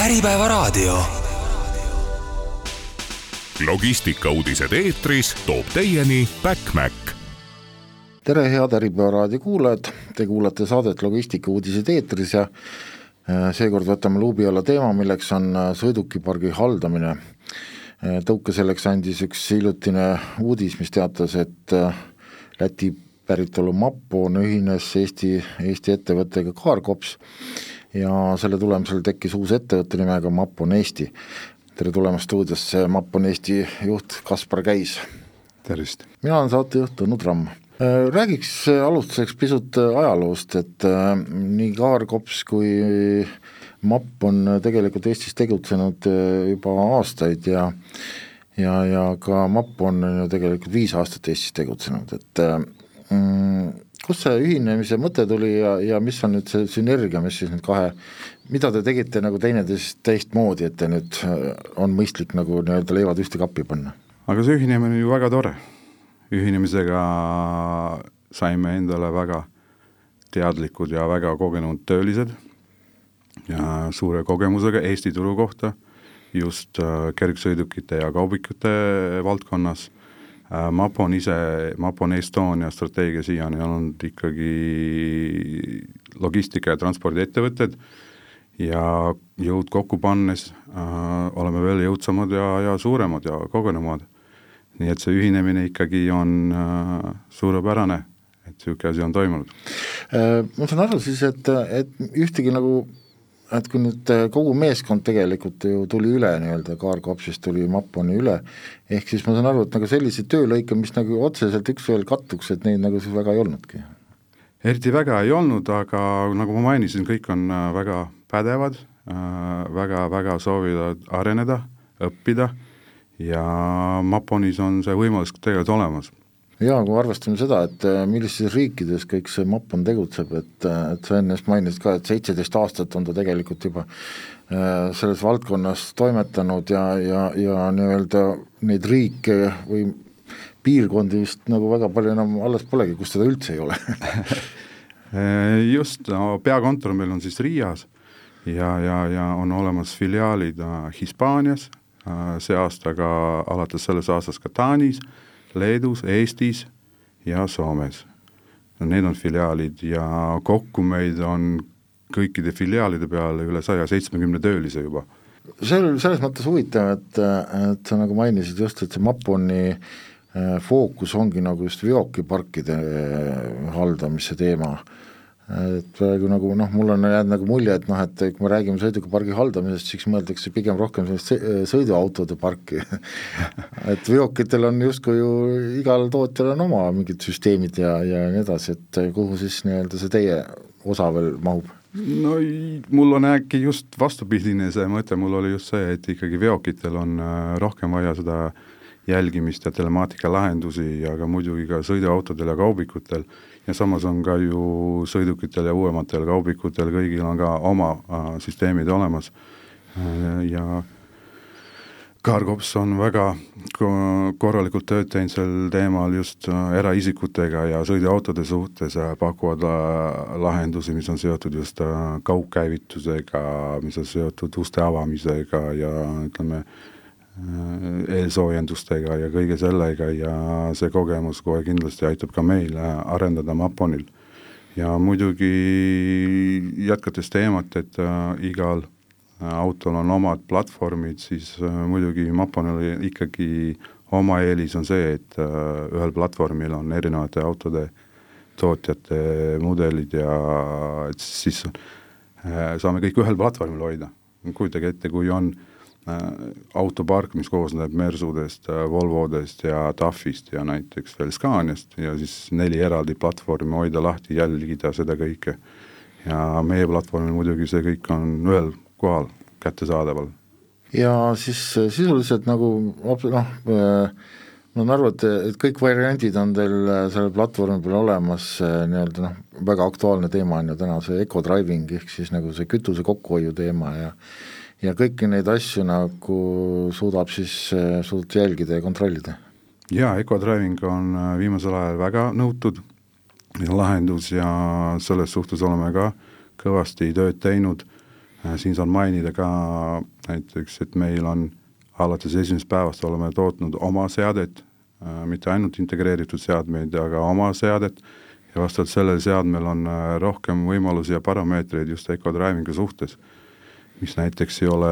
Äripäevaraadio. logistikauudised eetris toob teieni Backmac tere, head Äripäeva raadio kuulajad, te kuulate saadet Logistikauudised eetris ja äh, seekord võtame luubi alla teema, milleks on äh, sõidukipargi haldamine. Äh, tõuke selleks andis üks hiljutine uudis, mis teatas, et Läti päritolu Mapon ühines Eesti, Eesti ettevõttega Cargops ja selle tulemusel tekkis uus ettevõte nimega Mapon Eesti. tere tulemast stuudiosse, Mapon Eesti juht Kaspar Käis. tervist! mina olen saatejuht Tõnu Tramm Äh, räägiks alustuseks pisut äh, ajaloost, et äh, nii Kaarkops kui MAP on tegelikult Eestis tegutsenud juba aastaid ja ja, ja ka MAP on ju tegelikult viis aastat Eestis tegutsenud, et mm, kust see ühinemise mõte tuli ja, ja mis on nüüd see sünergia, mis siis nüüd kahe, mida te tegite nagu teineteist teistmoodi, et te nüüd on mõistlik nagu nii-öelda leivad ühte kappi panna? aga see ühinemine on ju väga tore ühinemisega saime endale väga teadlikud ja väga kogenud töölised ja suure kogemusega Eesti turu kohta, just äh, kergsõidukite ja kaubikute valdkonnas. Äh, Mapon ise, Mapon Estonia strateegia siiani on olnud ikkagi logistika ja transpordiettevõtted ja jõud kokku pannes äh, oleme veel jõudsamad ja, ja suuremad ja kogenumad nii et see ühinemine ikkagi on äh, suurepärane, et niisugune asi on toimunud. Äh, ma saan aru siis, et, et ühtegi nagu et kui nüüd äh, kogu meeskond tegelikult ju tuli üle nii-öelda, Kaarkopsist tuli Maponi üle, ehk siis ma saan aru, et nagu selliseid töölõike, mis nagu otseselt üks-ühele kattuks, et neid nagu siis väga ei olnudki? eriti väga ei olnud, aga nagu ma mainisin, kõik on äh, väga pädevad äh,, väga-väga soovivad areneda, õppida ja Maponis on see võimalus tegelikult olemas. Jaa, kui arvestame seda, et äh, millistes riikides kõik see Mapon tegutseb, et, äh, et sa enne just mainisid ka, et seitseteist aastat on ta tegelikult juba äh, selles valdkonnas toimetanud ja, ja, ja nii-öelda neid riike või piirkondi vist nagu väga palju enam alles polegi, kus teda üldse ei ole. Just, no peakontor meil on siis Riias ja, ja, ja on olemas filiaalid Hispaanias, Äh, see aasta ka, alates sellest aastast ka Taanis, Leedus, Eestis ja Soomes. need on filiaalid ja kokku meid on kõikide filiaalide peale üle saja seitsmekümne töölise juba. see oli selles mõttes huvitav, et, et sa nagu mainisid just, et see Maponi äh, fookus ongi nagu just veokiparkide äh, haldamise teema et praegu nagu noh, mul on jäänud nagu mulje, et noh, et kui me räägime sõidukipargi haldamisest, siis mõeldakse pigem rohkem sellist sõiduautode parki et veokitel on justkui ju igal tootjal on oma mingid süsteemid ja, ja nii edasi, et kuhu siis nii-öelda see teie osa veel mahub? no mul on äkki just vastupidine see mõte, mul oli just see, et ikkagi veokitel on äh, rohkem vaja seda jälgimist ja telemaatika lahendusi ja ka muidugi ka sõiduautodel ja kaubikutel ja samas on ka ju sõidukitel ja uuematel kaubikutel, kõigil on ka oma äh, süsteemid olemas. Äh, ja Cargops on väga korralikult tööd teinud sel teemal just äh, eraisikutega ja sõiduautode suhtes äh, pakuvad äh, lahendusi, mis on seotud just kaugkäivitusega, mis on seotud uste avamisega ja ütleme, Äh, eelsoojendustega ja kõige sellega ja see kogemus kohe kindlasti aitab ka meil arendada Maponil. ja muidugi jätkates teemat, et äh, igal äh, autol on omad platvormid, siis äh, muidugi Maponil ikkagi oma eelis on see, et äh, ühel platvormil on erinevate autode tootjate mudelid ja et siis äh, saame kõik ühel platvormil hoida. kujutage ette, kui on äh, Äh, autopark, mis koosneb Mersudest, äh, Volvodest ja TAF-ist ja näiteks veel Scaniast ja siis neli eraldi platvormi hoida lahti, jälgida seda kõike. ja meie platvormil muidugi see kõik on ühel kohal kättesaadaval. ja siis äh, sisuliselt nagu noh, ma saan aru, et, et kõik variandid on teil selle platvormi peal olemas, nii-öelda noh, väga aktuaalne teema on ju täna see eco-driving ehk siis nagu see kütuse kokkuhoiu teema ja ja kõiki neid asju nagu suudab siis, suudab jälgida ja kontrollida? jaa, Ecodriving on äh, viimasel ajal väga nõutud lahendus ja selles suhtes oleme ka kõvasti tööd teinud, siin saan mainida ka näiteks, et meil on alates esimesest päevast oleme tootnud oma seadet, mitte ainult integreeritud seadmeid, aga oma seadet ja vastavalt sellel seadmel on rohkem võimalusi ja parameetreid just Ecodrivingu suhtes, mis näiteks ei ole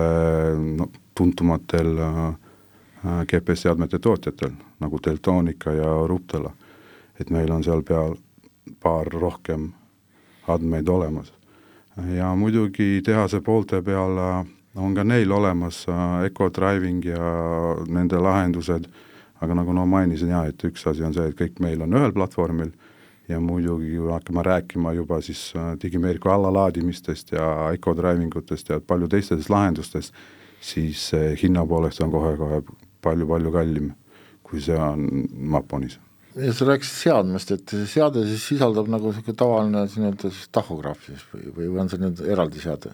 no, tuntumatel GPS-seadmete tootjatel, nagu Deltonica ja Ruptela. et meil on seal peal paar rohkem andmeid olemas. ja muidugi tehase poolte peal äh, on ka neil olemas äh, Ecodriving ja nende lahendused, aga nagu ma mainisin jaa, et üks asi on see, et kõik meil on ühel platvormil ja muidugi, hakkame rääkima juba siis äh, digimeeriku allalaadimistest ja Ecodriving utest ja palju teistest lahendustest, siis hinna poolest on kohe-kohe palju-palju kallim, kui see on Maponis ja sa rääkisid seadmest, et see seade siis sisaldab nagu niisugune tavaline nii-öelda siis tahograaf siis või, või on see nüüd eraldi seade?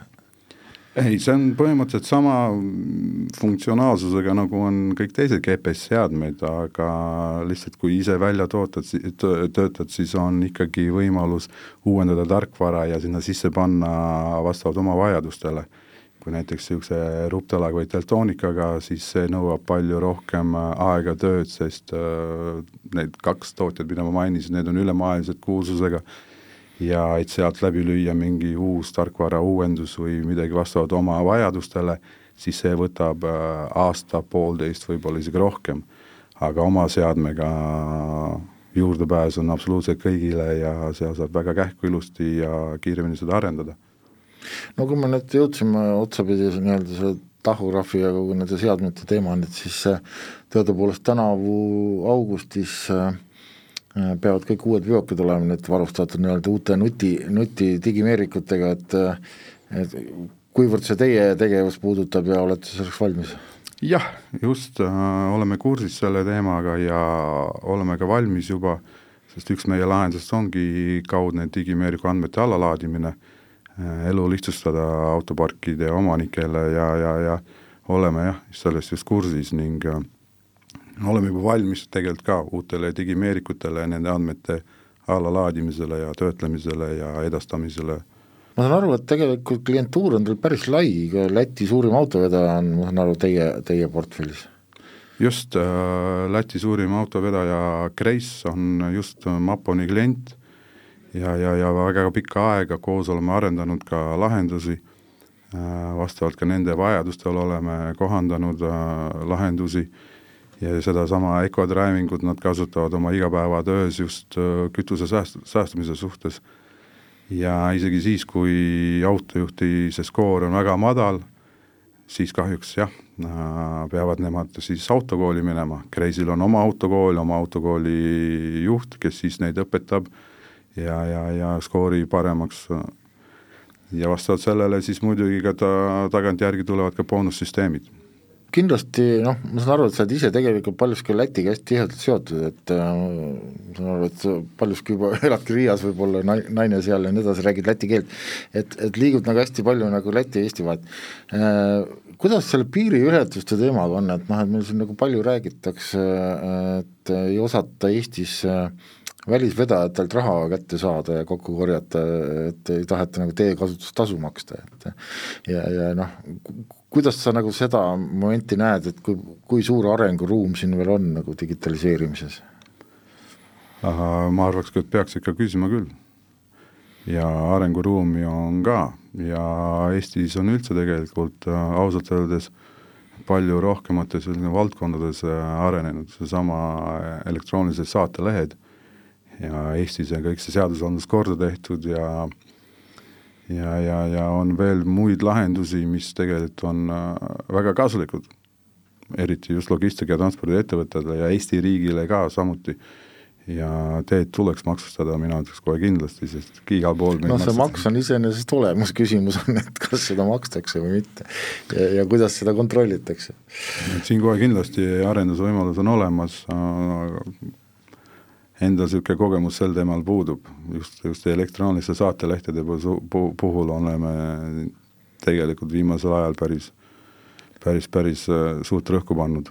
Ei, see on põhimõtteliselt sama funktsionaalsusega, nagu on kõik teised GPS-seadmeid, aga lihtsalt kui ise välja tootad, töötad, siis on ikkagi võimalus uuendada tarkvara ja sinna sisse panna vastavalt oma vajadustele. Kui näiteks niisuguse ruptalaga või deltoonikaga, siis see nõuab palju rohkem aega, tööd, sest äh, need kaks tootjat, mida ma mainisin, need on ülemaailmselt kuulsusega ja et sealt läbi lüüa mingi uus tarkvara uuendus või midagi vastavalt oma vajadustele, siis see võtab äh, aasta, poolteist, võib-olla isegi rohkem. aga oma seadmega juurdepääs on absoluutselt kõigile ja seal saab väga kähku ilusti ja kiiremini seda arendada no kui me nüüd jõudsime otsapidi nii-öelda selle tahurahvi ja kogu nende seadmete teemani, et siis teadupoolest tänavu augustis äh, peavad kõik uued veokid olema nüüd varustatud nii-öelda uute nuti, nuti digimeerikutega, et et kuivõrd see teie tegevust puudutab ja olete selleks valmis? jah, just äh,, oleme kursis selle teemaga ja oleme ka valmis juba, sest üks meie lahendusest ongi kaudne digimeeriku andmete allalaadimine äh,, Äh, elu lihtsustada autoparkide omanikele ja, ja, ja oleme jah, sellest just kursis ning äh, oleme juba valmis tegelikult ka uutele digimeerikutele, nende andmete allalaadimisele ja töötlemisele ja edastamisele. ma saan aru, et tegelikult klientuur on teil päris lai, Läti suurim autovedaja on, ma saan aru, teie, teie portfellis? just äh,, Läti suurim autovedaja Kreis on just Maponi klient ja, ja, ja väga pikka aega koos oleme arendanud ka lahendusi, äh, vastavalt ka nende vajadustele oleme kohandanud äh, lahendusi ja sedasama Ecodriving ut nad kasutavad oma igapäevatöös just äh, kütuse sääst-, säästmise suhtes. ja isegi siis, kui autojuhti see skoor on väga madal, siis kahjuks jah, peavad nemad siis autokooli minema, Kreisil on oma autokool, oma autokooli juht, kes siis neid õpetab ja, ja, ja skoori paremaks. ja vastavalt sellele siis muidugi ka ta tagantjärgi tulevad ka boonussüsteemid kindlasti noh, ma saan aru, et sa oled ise tegelikult paljuski Lätiga hästi tihedalt seotud, et äh, ma saan aru, et sa paljuski juba eladki Riias võib-olla, naine seal ja nii edasi, räägid läti keelt, et, et liigud nagu hästi palju nagu Läti ja Eesti vahet äh,. Kuidas selle piiriületuste teemaga on, et noh, et meil siin nagu palju räägitakse, et ei osata Eestis äh, välisvedajatelt raha kätte saada ja kokku korjata, et ei taheta nagu teekasutustasu maksta, et ja, ja noh, kuidas sa nagu seda momenti näed, et kui, kui suur arenguruum siin veel on nagu digitaliseerimises? ma arvaks, et peaks ikka küsima küll. ja arenguruumi on ka ja Eestis on üldse tegelikult äh, ausalt öeldes palju rohkemates valdkondades äh, arenenud, seesama elektroonilised saatelehed ja Eestis on kõik see seadusandlus korda tehtud ja ja, ja, ja on veel muid lahendusi, mis tegelikult on äh, väga kasulikud, eriti just logistika ja transpordiettevõtetele ja Eesti riigile ka samuti. ja teed tuleks maksustada, mina ütleks kohe kindlasti, sest igal pool no see maks on iseenesest olemas, küsimus on, et kas seda makstakse või mitte ja, ja kuidas seda kontrollitakse. siin kohe kindlasti arendusvõimalus on olemas, endal niisugune kogemus sel teemal puudub, just, just elektrooniliste saatelehtede puhul oleme tegelikult viimasel ajal päris, päris, päris äh, suurt rõhku pannud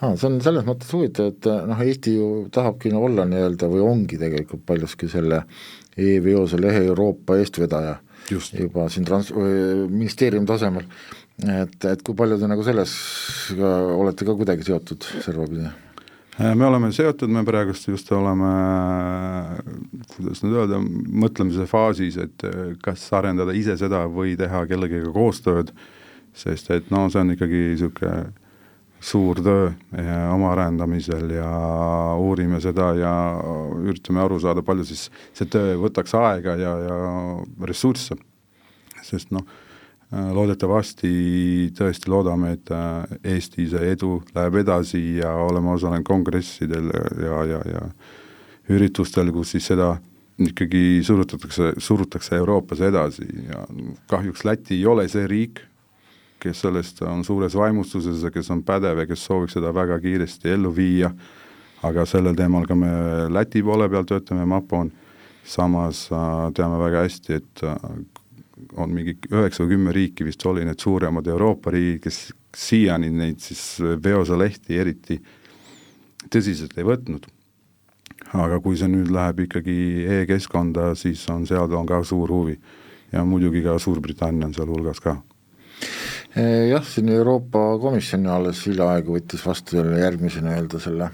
aa, see on selles mõttes huvitav, et äh, noh, Eesti ju tahabki olla nii-öelda või ongi tegelikult paljuski selle e-veose lehe Euroopa eestvedaja Just. juba siin trans-, ministeeriumi tasemel, et, et kui palju te nagu selles ka olete ka kuidagi seotud servapidi? Äh, me oleme seotud, me praegust just oleme, kuidas nüüd öelda, mõtlemise faasis, et äh, kas arendada ise seda või teha kellegagi koostööd, sest et no see on ikkagi niisugune suur töö oma arendamisel ja uurime seda ja üritame aru saada, palju siis see töö võtaks aega ja, ja ressursse. sest noh, loodetavasti tõesti loodame, et Eesti see edu läheb edasi ja oleme osalenud kongressidel ja, ja, ja üritustel, kus siis seda ikkagi surutatakse, surutakse Euroopas edasi ja kahjuks Läti ei ole see riik, kes sellest on suures vaimustuses ja kes on pädev ja kes sooviks seda väga kiiresti ellu viia, aga sellel teemal ka me Läti poole peal töötame, MAPO-n, samas äh, teame väga hästi, et äh, on mingi üheksa või kümme riiki vist oli need suuremad Euroopa riigid, kes siiani neid siis veosalehti eriti tõsiselt ei võtnud. aga kui see nüüd läheb ikkagi e-keskkonda, siis on seal on ka suur huvi ja muidugi ka Suurbritannia on sealhulgas ka Eh, jah, siin Euroopa Komisjon alles hiljaaegu võttis vastu järgmise nii-öelda selle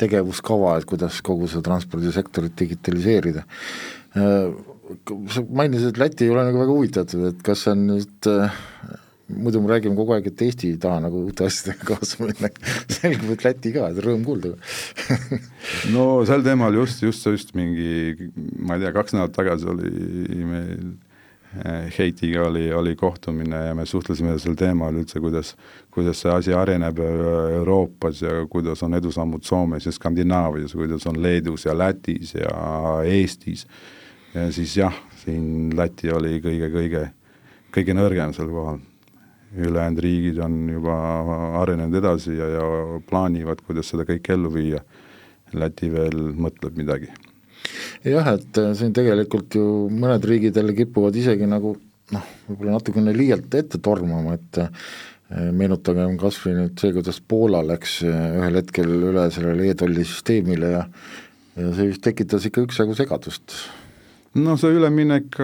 tegevuskava, et kuidas kogu seda transpordisektorit digitaliseerida. Sa mainisid, et Läti ei ole nagu väga huvitatud, et kas see on nüüd äh, muidu me räägime kogu aeg, et Eesti ei taha nagu uute asjadega kaasa minna, selgub, et Läti ka, et rõõm kuulda no sel teemal just, just, just mingi, ma ei tea, kaks nädalat tagasi oli meil Heitiga oli, oli kohtumine ja me suhtlesime sel teemal üldse, kuidas, kuidas see asi areneb Euroopas ja kuidas on edusammud Soomes ja Skandinaavias, kuidas on Leedus ja Lätis ja Eestis. Siis jah, siin Läti oli kõige-kõige, kõige nõrgem sel kohal. ülejäänud riigid on juba arenenud edasi ja, ja plaanivad, kuidas seda kõike ellu viia. Läti veel mõtleb midagi jah, et äh, siin tegelikult ju mõned riigid jälle kipuvad isegi nagu noh, võib-olla natukene liialt ette tormama, et äh, meenutagem kas või nüüd see, kuidas Poola läks äh, ühel hetkel üle sellele e-tolli süsteemile ja ja see vist tekitas ikka üksjagu segadust. No see üleminek,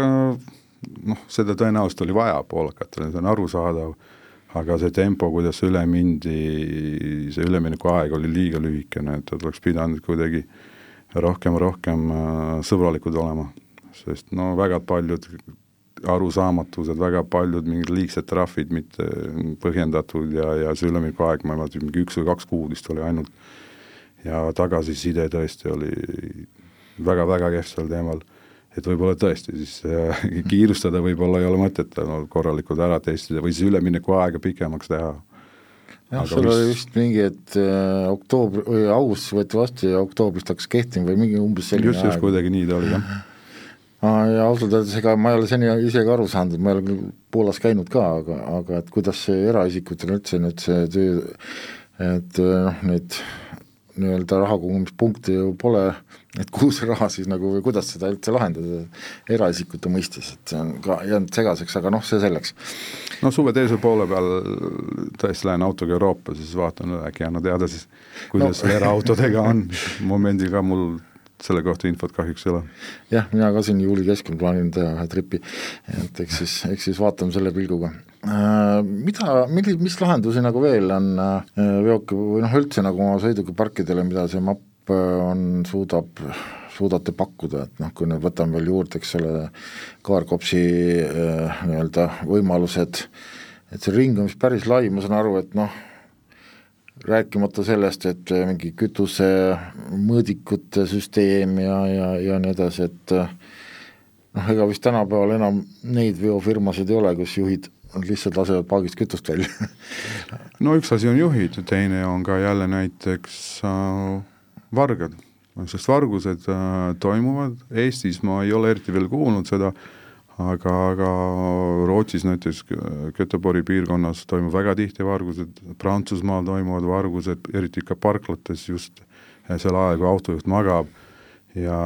noh, seda tõenäoliselt oli vaja poolakatele, see on arusaadav, aga see tempo, kuidas üle mindi, see üleminekuaeg oli liiga lühikene, et oleks pidanud kuidagi äh, rohkem, rohkem äh, sõbralikud olema, sest no väga paljud arusaamatused, väga paljud mingid liigsed trahvid mitte põhjendatud ja, ja see üleminekuaeg, ma ei mäleta, mingi üks või kaks kuud vist oli ainult, ja tagasiside tõesti oli väga-väga kehv sel teemal, et võib-olla tõesti siis äh, kiirustada võib-olla ei ole mõtet no, korralikult ära testida või siis üleminekuaega pikemaks teha. Jah, seal oli vist mingi, et äh, oktoober või augustis võeti vastu ja oktoobrist hakkas kehtima või mingi umbes selline just, just kuidagi nii ta oli, jah. Ja ausalt öeldes, ega ma ei ole seni ise ka aru saanud, et ma ei ole küll Poolas käinud ka, aga, aga et kuidas see eraisikutel üldse nüüd see töö, et noh, neid nii-öelda raha kogumispunkte ju pole, et kuhu see raha siis nagu või kuidas seda üldse lahendada eraisikute mõistes, et see on ka jäänud segaseks, aga noh, see selleks. no suve teise poole peal tõesti lähen autoga Euroopa, siis vaatan üle, äkki anna teada siis, kuidas no. eraautodega on, momendil ka mul selle kohta infot kahjuks ei ole. jah, mina ka siin juuli keskel plaanin teha ühe tripi, et eks siis, eks siis vaatame selle pilguga mida, milli-, mis lahendusi nagu veel on äh, veoki või noh, üldse nagu oma sõidukiparkidele, mida see MAP äh, on, suudab, suudate pakkuda, et noh, kui nüüd võtame veel juurde, eks ole, kaarkopsi nii-öelda võimalused, et see ring on vist päris lai, ma saan aru, et noh, rääkimata sellest, et mingi kütuse mõõdikute süsteem ja, ja, ja nii edasi, et noh, ega vist tänapäeval enam neid veofirmasid ei ole, kus juhid nad lihtsalt lasevad paagist kütust välja. No üks asi on juhid, teine on ka jälle näiteks äh, vargad, sest vargused äh, toimuvad, Eestis ma ei ole eriti veel kuulnud seda, aga, aga Rootsis näiteks Göteborgi piirkonnas toimub väga tihti vargused, Prantsusmaal toimuvad vargused, eriti ikka parklates just sel ajal, kui autojuht magab ja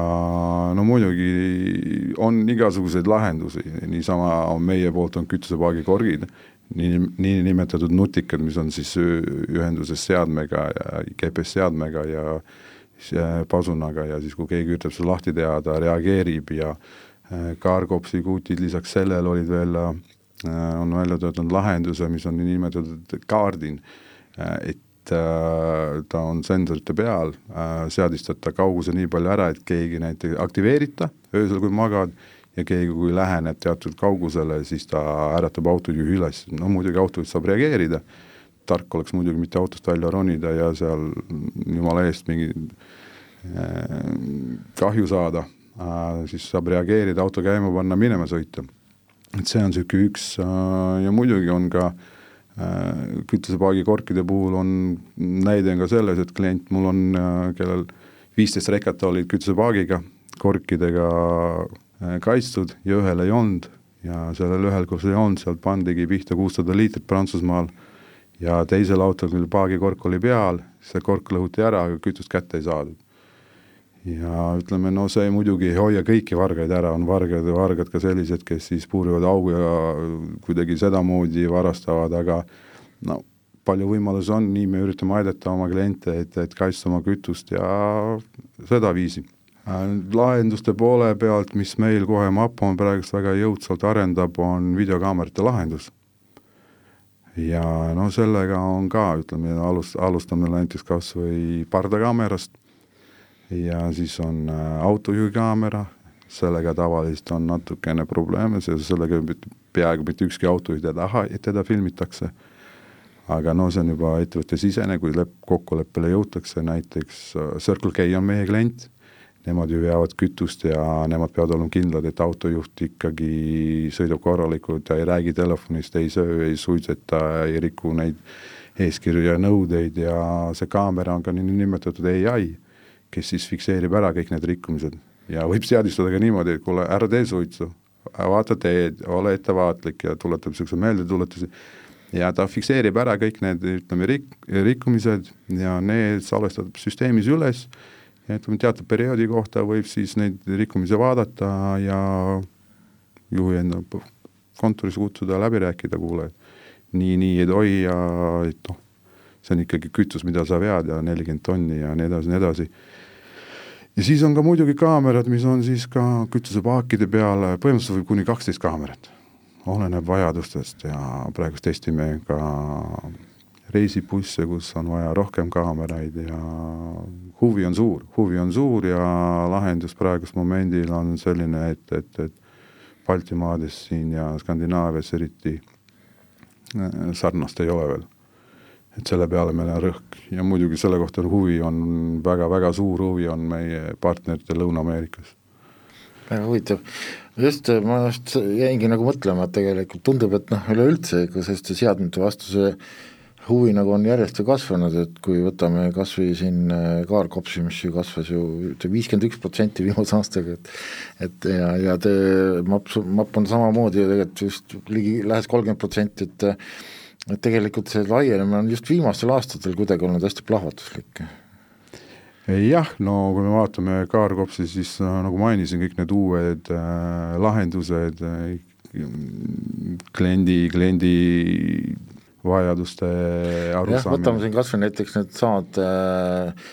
no muidugi on igasuguseid lahendusi, niisama on meie poolt on kütusepaagikorgid, nii, niinimetatud nutikad, mis on siis ühenduses seadmega ja GPS-seadmega ja pasunaga ja siis, kui keegi üritab seda lahti teha, ta reageerib ja Cargopsi kutid, lisaks sellele olid veel, on välja töötanud lahenduse, mis on niinimetatud Guardian, et ta on sensorite peal, seadistab ta kauguse nii palju ära, et keegi näiteks aktiveerita öösel, kui magad, ja keegi, kui läheneb teatud kaugusele, siis ta äratab autojuhi üles, no muidugi autojuht saab reageerida, tark oleks muidugi mitte autost välja ronida ja seal jumala eest mingi äh, kahju saada äh,, siis saab reageerida, auto käima panna, minema sõita. et see on niisugune üks äh, ja muidugi on ka äh, kütusepaagi korkide puhul on näide on ka selles, et klient mul on, äh, kellel viisteist rekat olid kütusepaagiga, korkidega äh, kaitstud ja ühel ei olnud ja sellel ühel, kus ei olnud, sealt pandigi pihta kuussada liitrit Prantsusmaal ja teisel autol, mille paagikork oli peal, see kork lõhuti ära, aga kütust kätte ei saadud. Ja ütleme, no see muidugi ei hoia kõiki vargaid ära, on vargad, vargad ka sellised, kes siis puurivad augu ja kuidagi sedamoodi varastavad, aga no palju võimalusi on, nii me üritame aidata oma kliente, et, et kaitsta oma kütust ja sedaviisi lahenduste poole pealt, mis meil kohe Mapon praegust väga jõudsalt arendab, on videokaamerate lahendus. Ja no sellega on ka, ütleme, alust-, alustame näiteks kas või pardakaamerast ja siis on äh, autojuhi kaamera, sellega tavaliselt on natukene probleeme, seoses sellega peaaegu mitte ükski autojuht ei taha, et teda filmitakse, aga no see on juba ettevõtte sisene, kui lep-, kokkuleppele jõutakse, näiteks äh, Circle K on meie klient. Nemad ju veavad kütust ja nemad peavad olema kindlad, et autojuht ikkagi sõidab korralikult ja ei räägi telefonist, ei söö, ei suitseta, ei riku neid eeskirju ja nõudeid ja see kaamera on ka niinimetatud ai, kes siis fikseerib ära kõik need rikkumised. Ja võib seadistada ka niimoodi, et kuule, ära tee suitsu, vaata teed, ole ettevaatlik ja tuletab niisuguse meeldetuletusi. Ja ta fikseerib ära kõik need, ütleme, rik-, rikkumised ja need salvestab süsteemis üles. Ja ütleme, teatud perioodi kohta võib siis neid rikkumisi vaadata ja juhi enda kontoris kutsuda, läbi rääkida, kuule, nii, nii ei tohi ja et noh, see on ikkagi kütus, mida sa vead ja nelikümmend tonni ja nii edasi, nii edasi. Ja siis on ka muidugi kaamerad, mis on siis ka kütusepaakide peal, põhimõtteliselt võib kuni kaksteist kaamerat, oleneb vajadustest ja praegust testime ka reisibusse, kus on vaja rohkem kaameraid ja huvi on suur, huvi on suur ja lahendus praegusel momendil on selline, et, et, et Baltimaades siin ja Skandinaavias eriti äh, sarnast ei ole veel. Et selle peale meil on rõhk ja muidugi selle kohta on huvi, on väga-väga suur huvi on meie partneritel Lõuna-Ameerikas. väga huvitav, just ma just jäingi nagu mõtlema, et tegelikult tundub, et noh, üleüldse ikka selliste seadmete vastu see huvi nagu on järjest ju kasvanud, et kui võtame kas või siin äh, kaarkopsi, mis ju kasvas ju viiskümmend üks protsenti viimase aastaga, et et ja, ja te, MAP, MAP on samamoodi ju tegelikult just ligi lähes kolmkümmend protsenti, et et tegelikult see laienemine on just viimastel aastatel kuidagi olnud hästi plahvatuslik. Jah, no kui me vaatame kaarkopsi, siis nagu mainisin, kõik need uued äh, lahendused äh,, kliendi, kliendi vajaduste arusaamine. võtame siin kas või näiteks needsamad äh,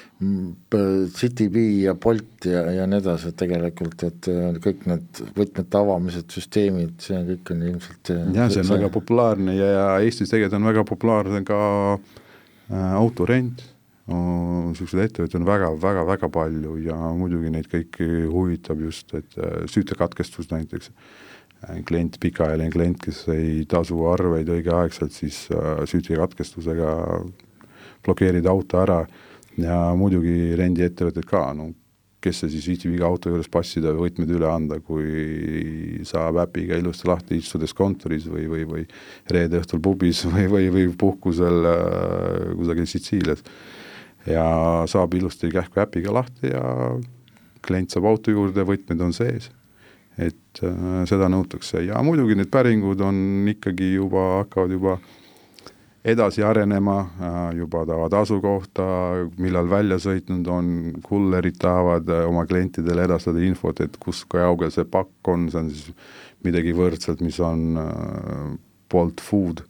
CityBee ja Bolt ja, ja nii edasi, et tegelikult, et äh, kõik need võtmete avamised, süsteemid, see kõik on ilmselt äh, jah, see on see... väga populaarne ja, ja Eestis tegelikult on väga populaarne ka äh, autorent niisuguseid ettevõtteid on väga-väga-väga palju ja muidugi neid kõiki huvitab just, et äh, süütekatkestus näiteks äh, klient, pikaajaline klient, kes ei tasu arveid õigeaegselt, siis äh, süütikatkestusega blokeerida auto ära ja muidugi rendiettevõtted ka, no kes see siis viitsib iga auto juures passida või võtmed üle anda, kui saab äpiga ilusti lahti istudes kontoris või, või, või reede õhtul pubis või, või, või puhkusel äh, kusagil Sitsiilias. ja saab ilusti kähku äpiga lahti ja klient saab auto juurde, võtmed on sees et äh, seda nõutakse. Ja muidugi need päringud on ikkagi juba, hakkavad juba edasi arenema äh,, juba tahavad asukohta, millal välja sõitnud on, kullerid tahavad äh, oma klientidele edastada infot, et kus, kaugel see pakk on, see on siis midagi võrdselt, mis on Bolt Food.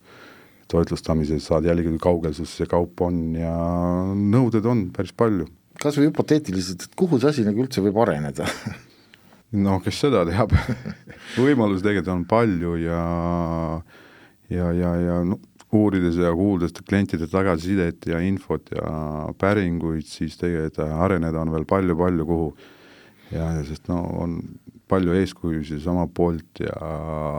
Toitlustamises, saad jälgida, kui kaugel sul see kaup on ja nõuded on päris palju. kas või hüpoteetiliselt, et kuhu see asi nagu üldse võib areneda no kes seda teab võimalusi tegelikult on palju ja ja, ja, ja no, uurides ja kuuldes klientide tagasisidet ja infot ja päringuid, siis tegelikult areneda on veel palju-palju kuhu. ja, ja sest no on palju eeskujusid sama poolt ja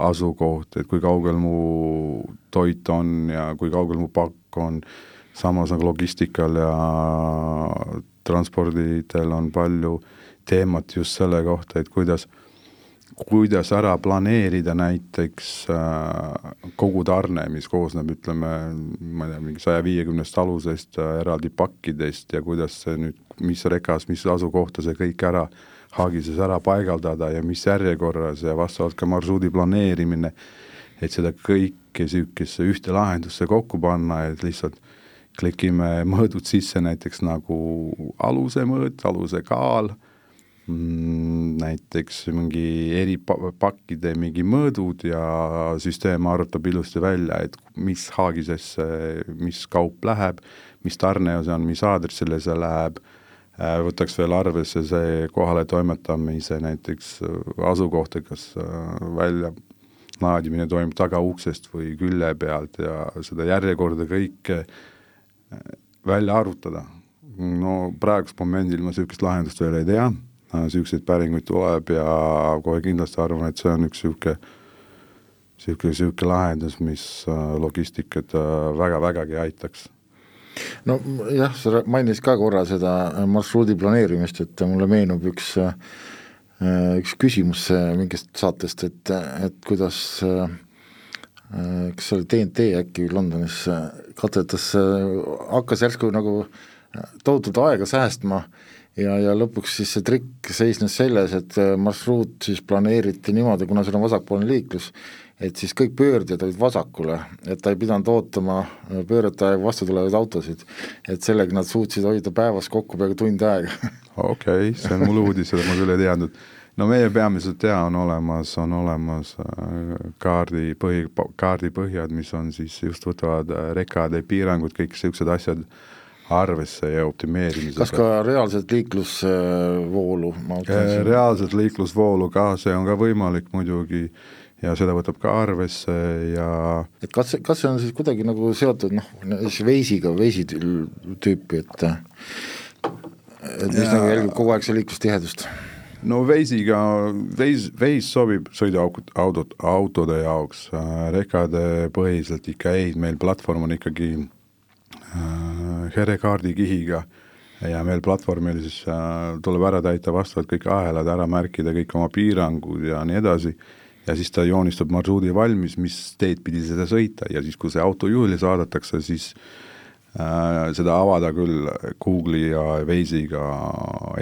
asukoht, et kui kaugel mu toit on ja kui kaugel mu pakk on, samas nagu logistikal ja transpordidel on palju teemat just selle kohta, et kuidas kuidas ära planeerida näiteks äh, kogu tarne, mis koosneb, ütleme, ma ei tea, mingi saja viiekümnest alusest äh, eraldi pakkidest ja kuidas see nüüd, mis rekas, mis asukohta see kõik ära, haagises ära paigaldada ja mis järjekorras ja vastavalt ka marsruudi planeerimine, et seda kõike niisugusesse ühte lahendusse kokku panna, et lihtsalt klikime mõõdud sisse näiteks nagu aluse mõõt, aluse kaal Mm, näiteks mingi eri pakkide mingi mõõdud ja süsteem arvutab ilusti välja, et mis haagisesse, mis kaup läheb, mis tarne see on, mis aadressile see läheb, äh, võtaks veel arvesse see kohale toimetamise näiteks äh, asukohta, kas äh, välja laadimine toimub tagauksest või külje pealt ja seda järjekorda kõike välja arvutada. no praegusel momendil ma niisugust lahendust veel ei tea niisuguseid päringuid tuleb ja kohe kindlasti arvan, et see on üks niisugune niisugune, niisugune lahendus, mis äh, logistikat väga-vägagi aitaks no jah, sa mainisid ka korra seda marsruudi planeerimist, et mulle meenub üks, äh, üks küsimus mingist saatest, et, et kuidas kas see oli TNT äkki Londonis katsetas, hakkas järsku nagu tohutut aega säästma ja, ja lõpuks siis see trikk seisnes selles, et marsruut siis planeeriti niimoodi, kuna seal on vasakpoolne liiklus, et siis kõik pöördjad olid vasakule, et ta ei pidanud ootama pöörete aega vastu tulevaid autosid. et sellega nad suutsid hoida päevas kokku peaaegu tund aega. okei okay,, see on mul uudis, seda ma küll ei teadnud. No meie peamiselt jaa, on olemas, on olemas äh, kaardi põhi, kaardipõhjad, mis on siis just võtavad äh, rekade piirangud, kõik niisugused asjad arvesse ja optimeerimisega. kas ka reaalset liiklusvoolu? Äh, reaalset liiklusvoolu ka, see on ka võimalik muidugi ja seda võtab ka arvesse ja et kas kas see on siis kuidagi nagu seotud noh, veisiga, veisi tüüpi, et et mis ja... nagu jälgib kogu aeg seda liiklustihedust? No veisiga, veis, veis sobib sõiduautod, autod, autode jaoks, äh, rekade põhiselt ikka ei, meil platvorm on ikkagi Äh, herekaardi kihiga ja meil platvormil siis äh, tuleb ära täita vastavalt kõik ahelad, ära märkida kõik oma piirangud ja nii edasi, ja siis ta joonistab marsruudi valmis, mis teed pidi seda sõita. Ja siis, kui see auto juhile saadetakse, siis äh, seda avada küll Google'i ja Waze'iga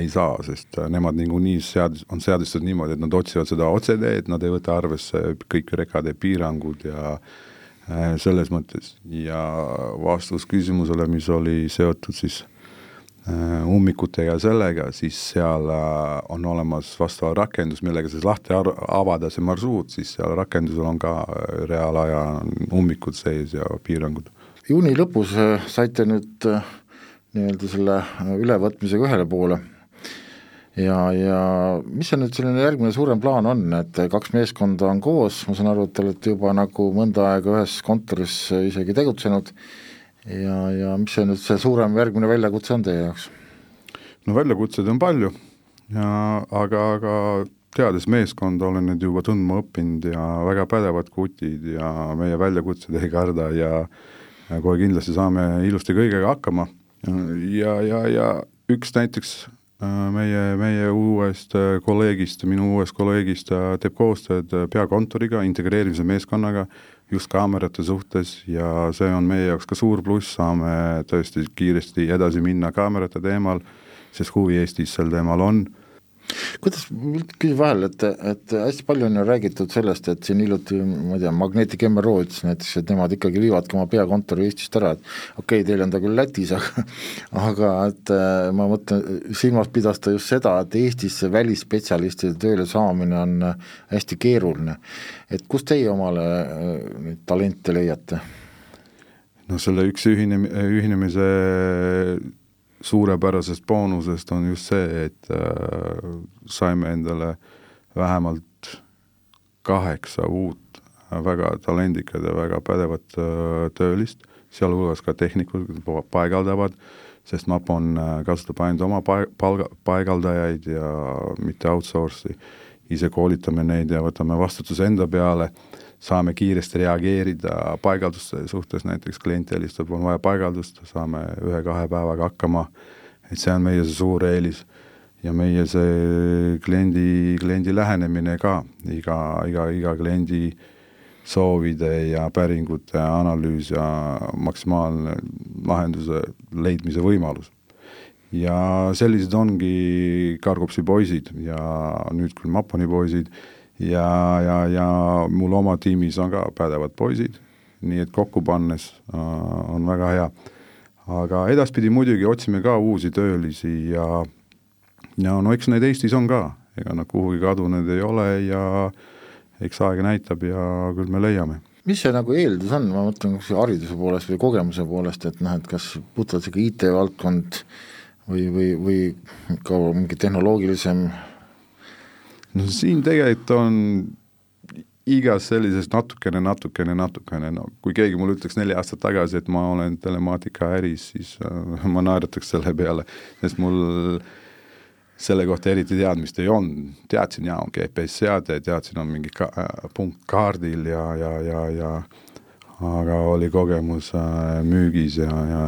ei saa, sest nemad niikuinii sead-, on seadustatud niimoodi, et nad otsivad seda otseteed, nad ei võta arvesse kõik rekade piirangud ja äh, Äh, selles mõttes ja vastus küsimusele, mis oli seotud siis äh, ummikutega ja sellega, siis seal äh, on olemas vastav rakendus, millega siis lahti avada see marsruut, siis seal rakendusel on ka reaalaja ummikud sees ja piirangud. Juuni lõpus saite nüüd nii-öelda selle ülevõtmisega ühele poole. Ja, ja mis see nüüd selline järgmine suurem plaan on, et kaks meeskonda on koos, ma saan aru, et te olete juba nagu mõnda aega ühes kontoris isegi tegutsenud. Ja, ja mis see nüüd see suurem järgmine väljakutse on teie jaoks? no väljakutseid on palju. Ja aga, aga teades meeskonda, olen neid juba tundma õppinud ja väga pädevad kutid ja meie väljakutsed ei karda ja kohe kindlasti saame ilusti kõigega hakkama. Ja, ja, ja üks näiteks Äh, meie, meie uuest äh, kolleegist, minu uuest kolleegist teeb koostööd äh, peakontoriga, integreerimise meeskonnaga just kaamerate suhtes ja see on meie jaoks ka suur pluss, saame tõesti kiiresti edasi minna kaamerate teemal, sest huvi Eestis sel teemal on kuidas, küsin vahele, et, et hästi palju on ju räägitud sellest, et siin hiljuti, ma ei tea, Magnetic MRO ütles näiteks, et nemad ikkagi viivadki oma peakontori Eestist ära, et okei okay,, teil on ta küll Lätis, aga aga et äh, ma mõtlen, silmas pidas ta just seda, et Eestisse välisspetsialistide tööle saamine on äh, hästi keeruline. et kust teie omale äh, neid talente leiate? no selle üks ühine, ühinemise suurepärasest boonusest on just see, et äh, saime endale vähemalt kaheksa uut väga talendikad ja väga pädevat töölist, sealhulgas ka tehnikud paigaldavad, sest Mapon kasutab ainult oma palga, paigaldajaid ja mitte outsource'i, ise koolitame neid ja võtame vastutuse enda peale saame kiiresti reageerida paigalduste suhtes, näiteks klient helistab, on vaja paigaldust, saame ühe-kahe päevaga hakkama, et see on meie see suur eelis. ja meie see kliendi, kliendi lähenemine ka, iga, iga, iga kliendi soovide ja päringute analüüs ja maksimaalne lahenduse leidmise võimalus. ja sellised ongi Cargopsi poisid ja nüüd küll Maponi poisid ja, ja, ja mul oma tiimis on ka pädevad poisid, nii et kokku pannes äh, on väga hea. aga edaspidi muidugi otsime ka uusi töölisi ja, ja no eks neid Eestis on ka, ega nad kuhugi kadunud ei ole ja eks aeg näitab ja küll me leiame. Mis see nagu eeldus on, ma mõtlen kas hariduse poolest või kogemuse poolest, et noh, et kas puhtalt sihuke IT-valdkond või, või, või ka mingi tehnoloogilisem no siin tegelikult on igas sellises natukene, natukene, natukene, no kui keegi mulle ütleks neli aastat tagasi, et ma olen telemaatika äris, siis äh, ma naerataks selle peale, sest mul selle kohta eriti teadmist ei olnud, teadsin jaa, on GPS-seade, teadsin, on mingi ka, äh, punkt kaardil ja, ja, ja, ja aga oli kogemus äh, müügis ja, ja,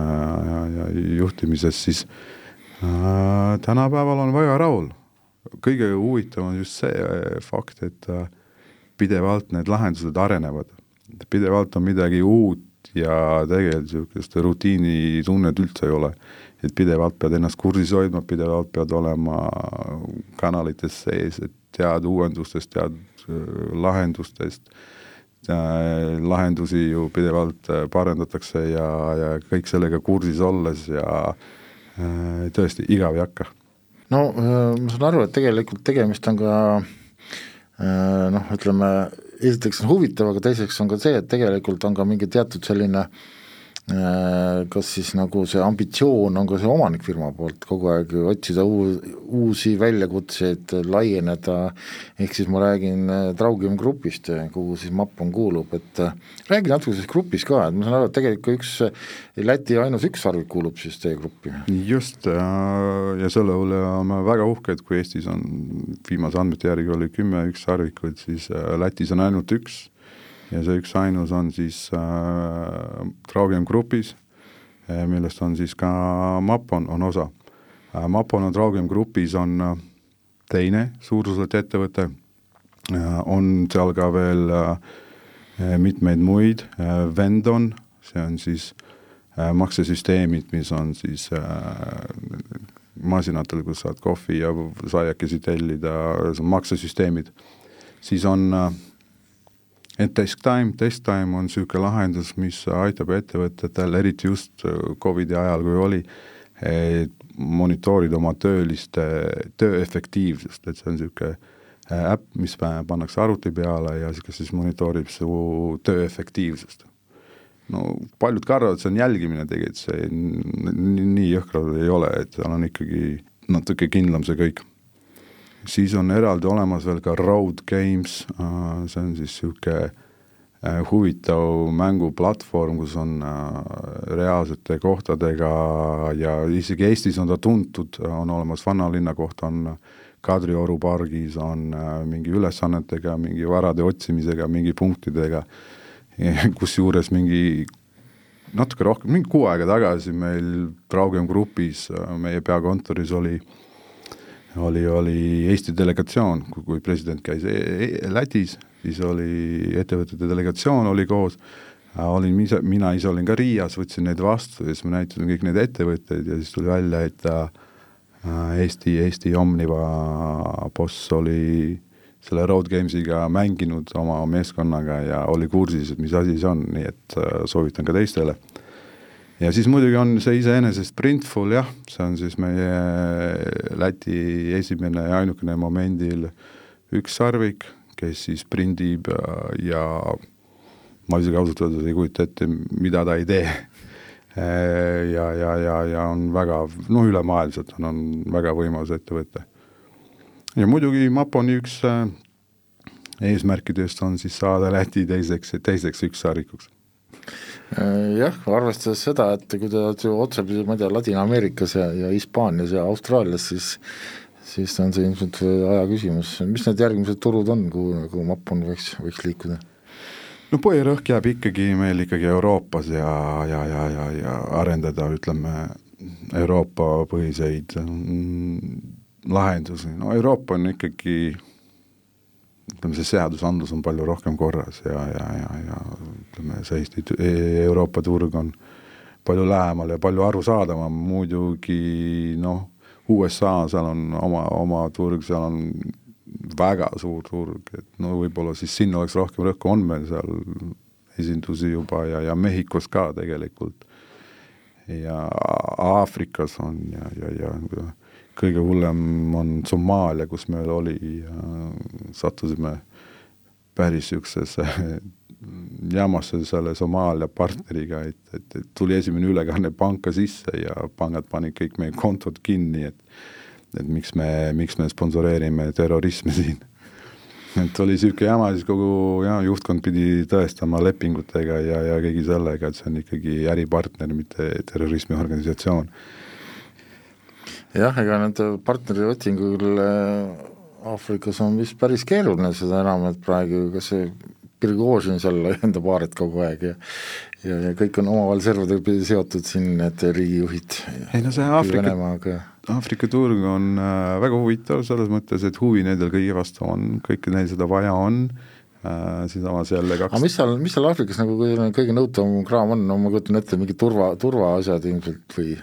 ja, ja juhtimises, siis äh, tänapäeval on väga rahul kõige huvitavam on just see äh, fakt, et äh, pidevalt need lahendused arenevad. pidevalt on midagi uut ja tegelikult niisugust rutiinitunnet üldse ei ole. et pidevalt pead ennast kursis hoidma, pidevalt pead olema kanalites sees, et tead uuendustest, tead äh, lahendustest, lahendusi ju pidevalt parendatakse ja, ja kõik sellega kursis olles ja tõesti, igav ei hakka no äh, ma saan aru, et tegelikult tegemist on ka äh, noh, ütleme, esiteks on huvitav, aga teiseks on ka see, et tegelikult on ka mingi teatud selline äh, kas siis nagu see ambitsioon on ka see omanikfirma poolt kogu aeg otsida uu-, uusi väljakutseid, laieneda, ehk siis ma räägin äh, Traugium Grupist, kuhu siis Mappon kuulub, et äh, räägi natuke sellest grupist ka, et ma saan aru, et tegelikult üks Läti ainus ükssarvik kuulub siis teie gruppi. just, ja selle üle oleme väga uhked, kui Eestis on viimase andmete järgi oli kümme ükssarvikut, siis Lätis on ainult üks ja see üksainus on siis äh, Traugium Grupis äh,, millest on siis ka Mapon on osa äh,. Mapon on Traugium Grupis on äh, teine suuruselt ettevõte äh,, on seal ka veel äh, mitmeid muid äh,, Vendon, see on siis äh, maksesüsteemid, mis on siis äh, masinatel, kus saad kohvi ja saiakesi tellida, maksesüsteemid, siis on äh, et Desktime, Desktime on niisugune lahendus, mis aitab ettevõtetel, eriti just äh, Covidi ajal, kui oli, monitoorida oma tööliste töö efektiivsust, et see on niisugune äh, äpp, mis pannakse arvuti peale ja kes siis monitoorib su töö efektiivsust. no paljud kardavad, see on jälgimine tegelikult, see nii jõhkral ei ole, et seal on ikkagi natuke kindlam see kõik siis on eraldi olemas veel ka Road Games, äh, see on siis niisugune äh, huvitav mänguplatvorm, kus on äh, reaalsete kohtadega ja isegi Eestis on ta tuntud, on olemas vanalinna kohta, on Kadrioru pargis, on mingi ülesannetega, mingi varade otsimisega, mingi punktidega, kusjuures mingi natuke rohkem, mingi kuu aega tagasi meil Traugem grupis, meie peakontoris oli äh, oli, oli Eesti delegatsioon, kui president käis e e Lätis, siis oli ettevõtete delegatsioon oli koos, olin ise, mina ise olin ka Riias, võtsin neid vastu ja siis ma näitasin kõik neid ettevõtteid ja siis tuli välja, et äh, Eesti, Eesti Omniva boss oli selle Road Gamesiga mänginud oma meeskonnaga ja oli kursis, et mis asi see on, nii et äh, soovitan ka teistele ja siis muidugi on see iseenesest Printful jah, see on siis meie Läti esimene ja ainukene momendil ükssarvik, kes siis prindib ja ma isegi ausalt öeldes ei kujuta ette, mida ta ei tee ja, ja, ja, ja on väga, no ülemaailmselt on, on väga võimas ettevõte. ja muidugi Maponi üks äh, eesmärkidest on siis saada Läti teiseks, teiseks ükssarvikuks jah, arvestades seda, et kui te olete ju otsapidi, ma ei tea, Ladina-Ameerikas ja, ja Hispaanias ja Austraalias, siis siis on see ilmselt aja küsimus, mis need järgmised turud on, kuhu nagu Mapon võiks, võiks liikuda? no põhirõhk jääb ikkagi meil ikkagi Euroopas ja, ja, ja, ja, ja arendada, ütleme, Euroopa põhiseid mm, lahendusi, no Euroopa on ikkagi ütleme, see seadusandlus on palju rohkem korras ja, ja, ja, ja ütleme, see Eesti, Euroopa turg on palju lähemal ja palju arusaadavam, muidugi noh, USA, seal on oma, oma turg, seal on väga suur turg, et no võib-olla siis sinna oleks rohkem rõhku, on meil seal esindusi juba ja, ja Mehhikos ka tegelikult. ja Aafrikas on ja, ja, ja kõige hullem on Somaalia, kus meil oli ja sattusime päris niisugusesse jamasse selle Somaalia partneriga, et, et, et tuli esimene ülekanne panka sisse ja pangad panid kõik meie kontod kinni, et et miks me, miks me sponsoreerime terrorismi siin. et oli niisugune jama, siis kogu ja, juhtkond pidi tõestama lepingutega ja, ja kõigi sellega, et see on ikkagi äripartner, mitte terrorismiorganisatsioon jah, ega nende partneri otsingul äh, Aafrikas on vist päris keeruline, seda enam, et praegu kas see Prigožin seal laiendab aaret kogu aeg ja ja, ja kõik on omavahel servadega pidi seotud siin, need riigijuhid. ei no see Aafrika, Aafrika turg on äh, väga huvitav selles mõttes, et huvi nendel kõigi vastu on, kõike neil seda vaja on. Äh,, siinsamas jälle kaks aga mis seal, mis seal Aafrikas nagu kõige nõutavam kraam on, no ma kujutan ette, mingi turva, turvaasjad ilmselt või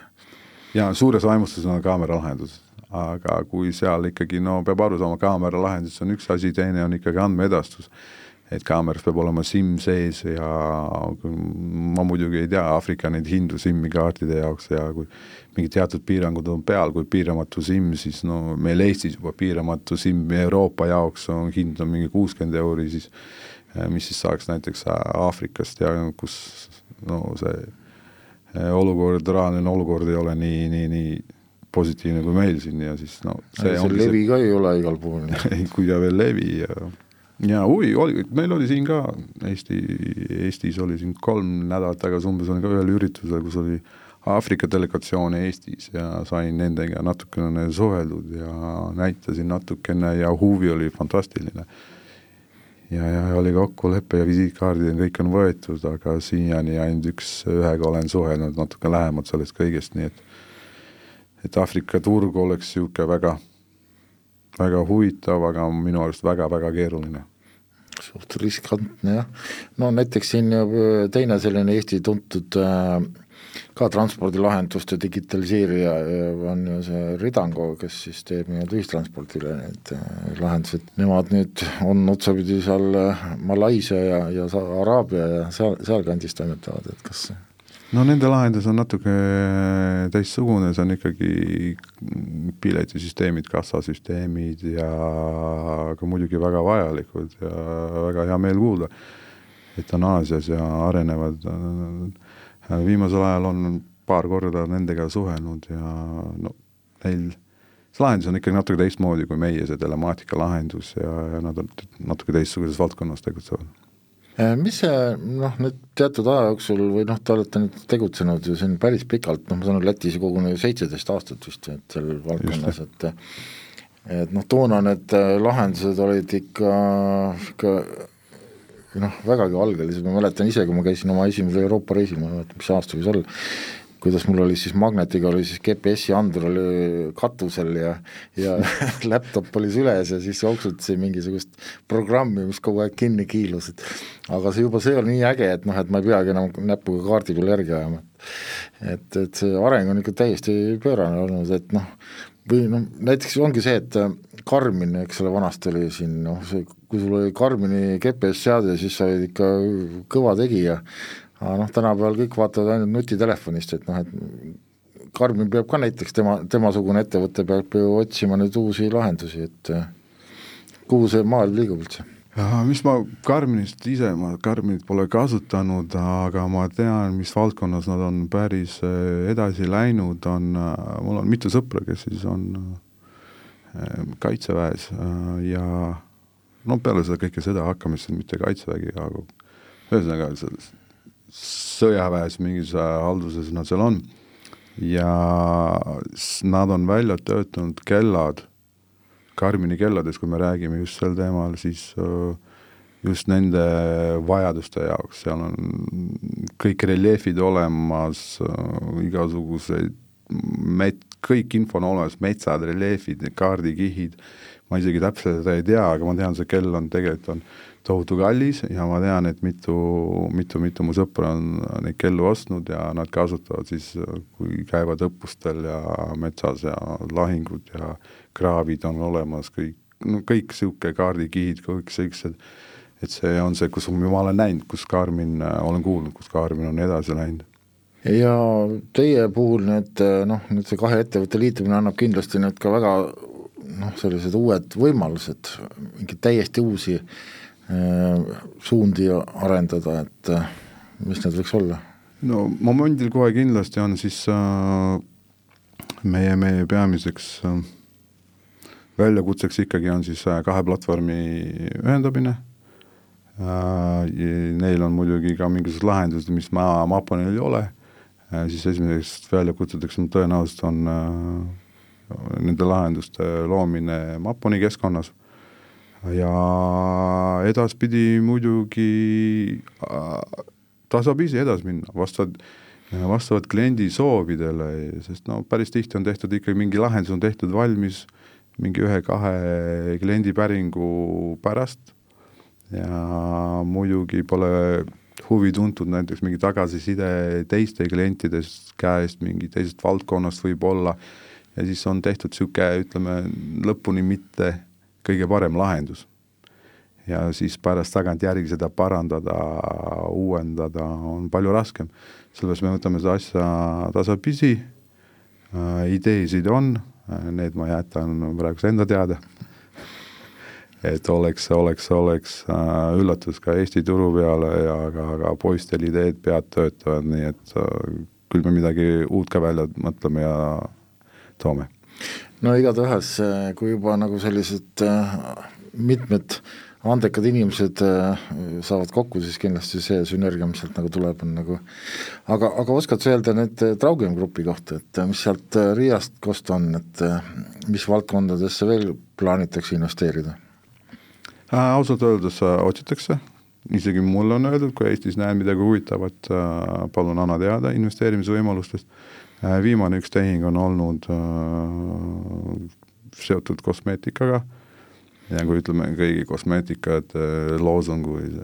jaa, suures vaimustuses on kaameralahendus, aga kui seal ikkagi no peab aru saama, kaameralahendus on üks asi, teine on ikkagi andmeedastus. et kaameras peab olema SIM sees ja ma muidugi ei tea Aafrika neid hindu SIM-i kaartide jaoks ja kui mingid teatud piirangud on peal, kui piiramatu SIM, siis no meil Eestis juba piiramatu SIM Euroopa jaoks on hind on mingi kuuskümmend euri, siis mis siis saaks näiteks Aafrikast ja kus no see olukord, rahaline olukord ei ole nii, nii, nii positiivne kui meil siin ja siis no see, see levi see... ka ei ole igal pool. Kui ka veel levi ja ja huvi oli, meil oli siin ka Eesti, Eestis oli siin kolm nädalat tagasi umbes oli ka ühel üritusel, kus oli Aafrika delegatsioon Eestis ja sain nendega natukene suheldud ja näitasin natukene ja huvi oli fantastiline ja, ja oli kokkulepe ja visiitkaardid ja kõik on võetud, aga siiani ainult üks, ühega olen suhelnud natuke lähemalt sellest kõigest, nii et et Aafrika turg oleks niisugune väga, väga huvitav, aga minu arust väga-väga keeruline. Suht riskantne jah, no näiteks siin teine selline Eesti tuntud äh, ka transpordilahenduste digitaliseerija on ju see Ridango, kes siis teeb nii-öelda ühistranspordile need äh, lahendused, nemad nüüd on otsapidi seal äh, Malaisia ja, ja Araabia ja seal, sealkandis toimetavad, et kas no nende lahendus on natuke teistsugune, see on ikkagi piletisüsteemid, kassasüsteemid ja ka muidugi väga vajalikud ja väga hea meel kuulda, et on Aasias ja arenevad äh, Äh, viimasel ajal on paar korda nendega suhelnud ja no neil see lahendus on ikkagi natuke teistmoodi kui meie, see telemaatika lahendus ja, ja nad on natuke teistsuguses valdkonnas tegutsevad. Äh, mis see noh, nüüd teatud aja jooksul või noh, te olete nüüd tegutsenud ju siin päris pikalt, noh ma saan aru, Lätis koguni seitseteist aastat vist, et seal valdkonnas, et et noh, toona need äh, lahendused olid ikka, ikka noh, vägagi algelised, ma mäletan ise, kui ma käisin oma esimesel Euroopa reisil, ma ei mäleta, mis aasta võis olla, kuidas mul oli siis magnetiga oli siis GPS-i andur oli katusel ja ja laptop oli süles ja siis jooksutasin mingisugust programmi, mis kogu aeg kinni kiilus, et aga see juba, see oli nii äge, et noh, et ma ei peagi enam näpuga kaardi peal järgi ajama. et, et see areng on ikka täiesti pöörane olnud, et noh, või noh, näiteks ongi see, et Karmin, eks ole, vanasti oli siin noh, see kui sul oli Karmini GPS-seade, siis sa olid ikka kõva tegija, aga noh, tänapäeval kõik vaatavad ainult nutitelefonist, et noh, et Karmin peab ka näiteks, tema, temasugune ettevõte peab ju otsima nüüd uusi lahendusi, et kuhu see maailm liigub üldse? Mis ma Karminist ise, ma Karminit pole kasutanud, aga ma tean, mis valdkonnas nad on päris edasi läinud, on, mul on mitu sõpra, kes siis on kaitseväes ja no peale seda kõike sõda hakkame siis mitte kaitsevägi, aga ühesõnaga sõjaväes mingis halduses nad seal on. Ja nad on välja töötanud kellad, Karmini kellades, kui me räägime just sel teemal, siis just nende vajaduste jaoks, seal on kõik reljeefid olemas, igasuguseid met-, kõik info on olemas, metsad, reljeefid, kaardikihid, ma isegi täpselt seda ei tea, aga ma tean, see kell on tegelikult on tohutu kallis ja ma tean, et mitu, mitu, mitu mu sõpra on neid kellu ostnud ja nad kasutavad siis, kui käivad õppustel ja metsas ja lahingud ja kraavid on olemas, kõik, no kõik niisugune kaardikihid, kõik sellised, et see on see, kus ma olen näinud, kus Karmin, olen kuulnud, kus Karmin on edasi läinud. Ja teie puhul need noh, nüüd see kahe ettevõtte liitumine annab kindlasti nüüd ka väga noh, sellised uued võimalused, mingeid täiesti uusi äh, suundi arendada, et äh, mis need võiks olla? no momendil kohe kindlasti on siis äh, meie, meie peamiseks äh, väljakutseks ikkagi on siis äh, kahe platvormi ühendamine äh,, neil on muidugi ka mingisugused lahendused, mis ma, Maponil ei ole äh,, siis esimeseks väljakutseteks on tõenäoliselt on äh, nende lahenduste loomine Maponi keskkonnas. Ja edaspidi muidugi äh, tasapisi edasi minna, vastavalt, vastavalt kliendi soovidele, sest no päris tihti on tehtud ikkagi mingi lahendus on tehtud valmis mingi ühe-kahe kliendipäringu pärast. Ja muidugi pole huvi tuntud näiteks mingi tagasiside teiste klientide käest, mingi teisest valdkonnast võib-olla ja siis on tehtud niisugune, ütleme, lõpuni mitte kõige parem lahendus. ja siis pärast tagantjärgi seda parandada, uuendada on palju raskem. sellepärast me võtame seda asja tasapisi äh,, ideesid on äh,, need ma jätan praegu enda teada et oleks, oleks, oleks äh, üllatus ka Eesti turu peale ja ka, ka poistel ideed pead töötavad, nii et küll me midagi uut ka välja mõtleme ja toome. no igatahes, kui juba nagu sellised äh, mitmed andekad inimesed äh, saavad kokku, siis kindlasti see sünergia, mis sealt nagu tuleb, on nagu aga, aga oskad sa öelda nüüd äh, Traugem Grupi kohta, et mis sealt Riiast kosta on, et mis valdkondadesse veel plaanitakse investeerida äh,? Ausalt öeldes otsitakse, isegi mulle on öeldud, kui Eestis näen midagi huvitavat, palun anna teada investeerimisvõimalustest Äh, viimane üks tehing on olnud äh, seotud kosmeetikaga ja kui ütleme, kõigi kosmeetikate loosunguid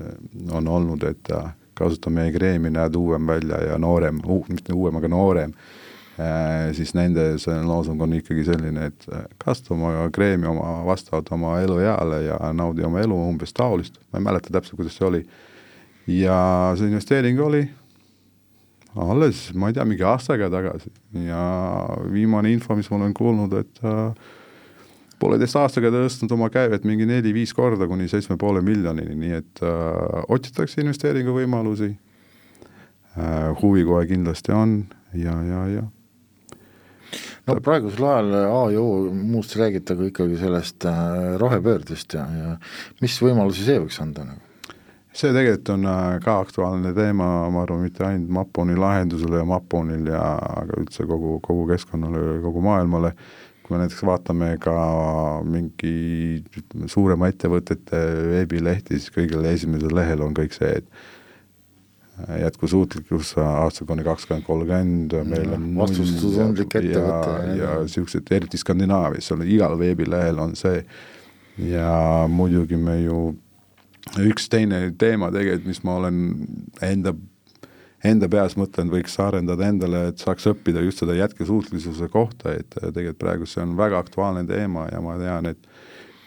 on olnud, et kasuta meie kreemi, näed uuem välja ja noorem uh,, mitte uuem, aga noorem äh,, siis nende see loosung on ikkagi selline, et kasuta oma kreemi oma, vastavalt oma elueale ja naudi oma elu, umbes taolist, ma ei mäleta täpselt, kuidas see oli. ja see investeering oli alles, ma ei tea, mingi aasta aega tagasi. Ja viimane info, mis ma olen kuulnud, et äh, pooleteist aastaga tõstnud oma käivet mingi neli-viis korda kuni seitsme poole miljonini, nii et äh, otsitakse investeeringuvõimalusi. Äh,, huvi kohe kindlasti on ja, ja, ja. No praegusel ajal A ja O muust räägitakse ikkagi sellest äh, rohepöördest ja, ja mis võimalusi see võiks anda nagu? See tegelikult on äh, ka aktuaalne teema, ma arvan, mitte ainult Maponi lahendusele ja Maponil ja aga üldse kogu, kogu keskkonnale, kogu maailmale, kui me näiteks vaatame ka mingi ütleme, suurema ettevõtete veebilehti, siis kõigil esimesel lehel on kõik see, et jätkusuutlikkus aastal kuni kakskümmend kolmkümmend, meil on vastutustundlik ettevõte. ja, ja niisugused, eriti Skandinaavias, seal igal veebilehel on see. Ja muidugi me ju üks teine teema tegelikult, mis ma olen enda, enda peas mõtlenud, võiks arendada endale, et saaks õppida just seda jätkusuutlikkuse kohta, et tegelikult praegu see on väga aktuaalne teema ja ma tean, et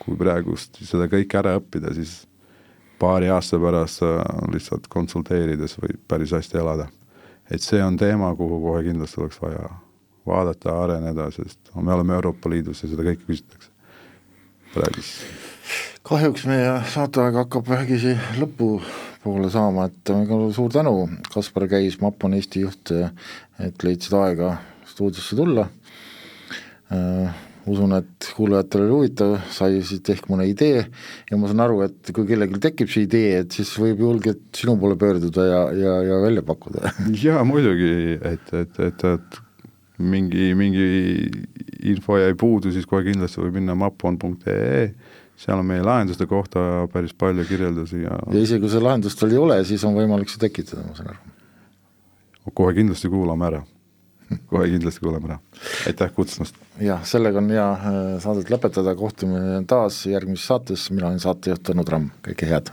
kui praegust seda kõike ära õppida, siis paari aasta pärast lihtsalt konsulteerides võib päris hästi elada. et see on teema, kuhu kohe kindlasti oleks vaja vaadata, areneda, sest me oleme Euroopa Liidus ja seda kõike küsitakse praegu kahjuks meie saateaeg hakkab vägisi lõpupoole saama, et suur tänu, Kaspar Käis, Mapon Eesti juht, et leidsid aega stuudiosse tulla. Äh, usun, et kuulajatele oli huvitav, sai siit ehk mõne idee ja ma saan aru, et kui kellelgi tekib see idee, et siis võib julgelt sinu poole pöörduda ja, ja, ja välja pakkuda. jaa, muidugi, et, et, et, et mingi, mingi info jäi puudu, siis kohe kindlasti võib minna mapon.ee, seal on meie lahenduste kohta päris palju kirjeldusi ja ja isegi kui seda lahendust veel ei ole, siis on võimalik see tekitada, ma saan aru. kohe kindlasti kuulame ära kohe kindlasti kuulame ära. aitäh kutsumast! jah, sellega on hea äh, saadet lõpetada, kohtume taas järgmises saates, mina olen saatejuht Tõnu Tramm, kõike head!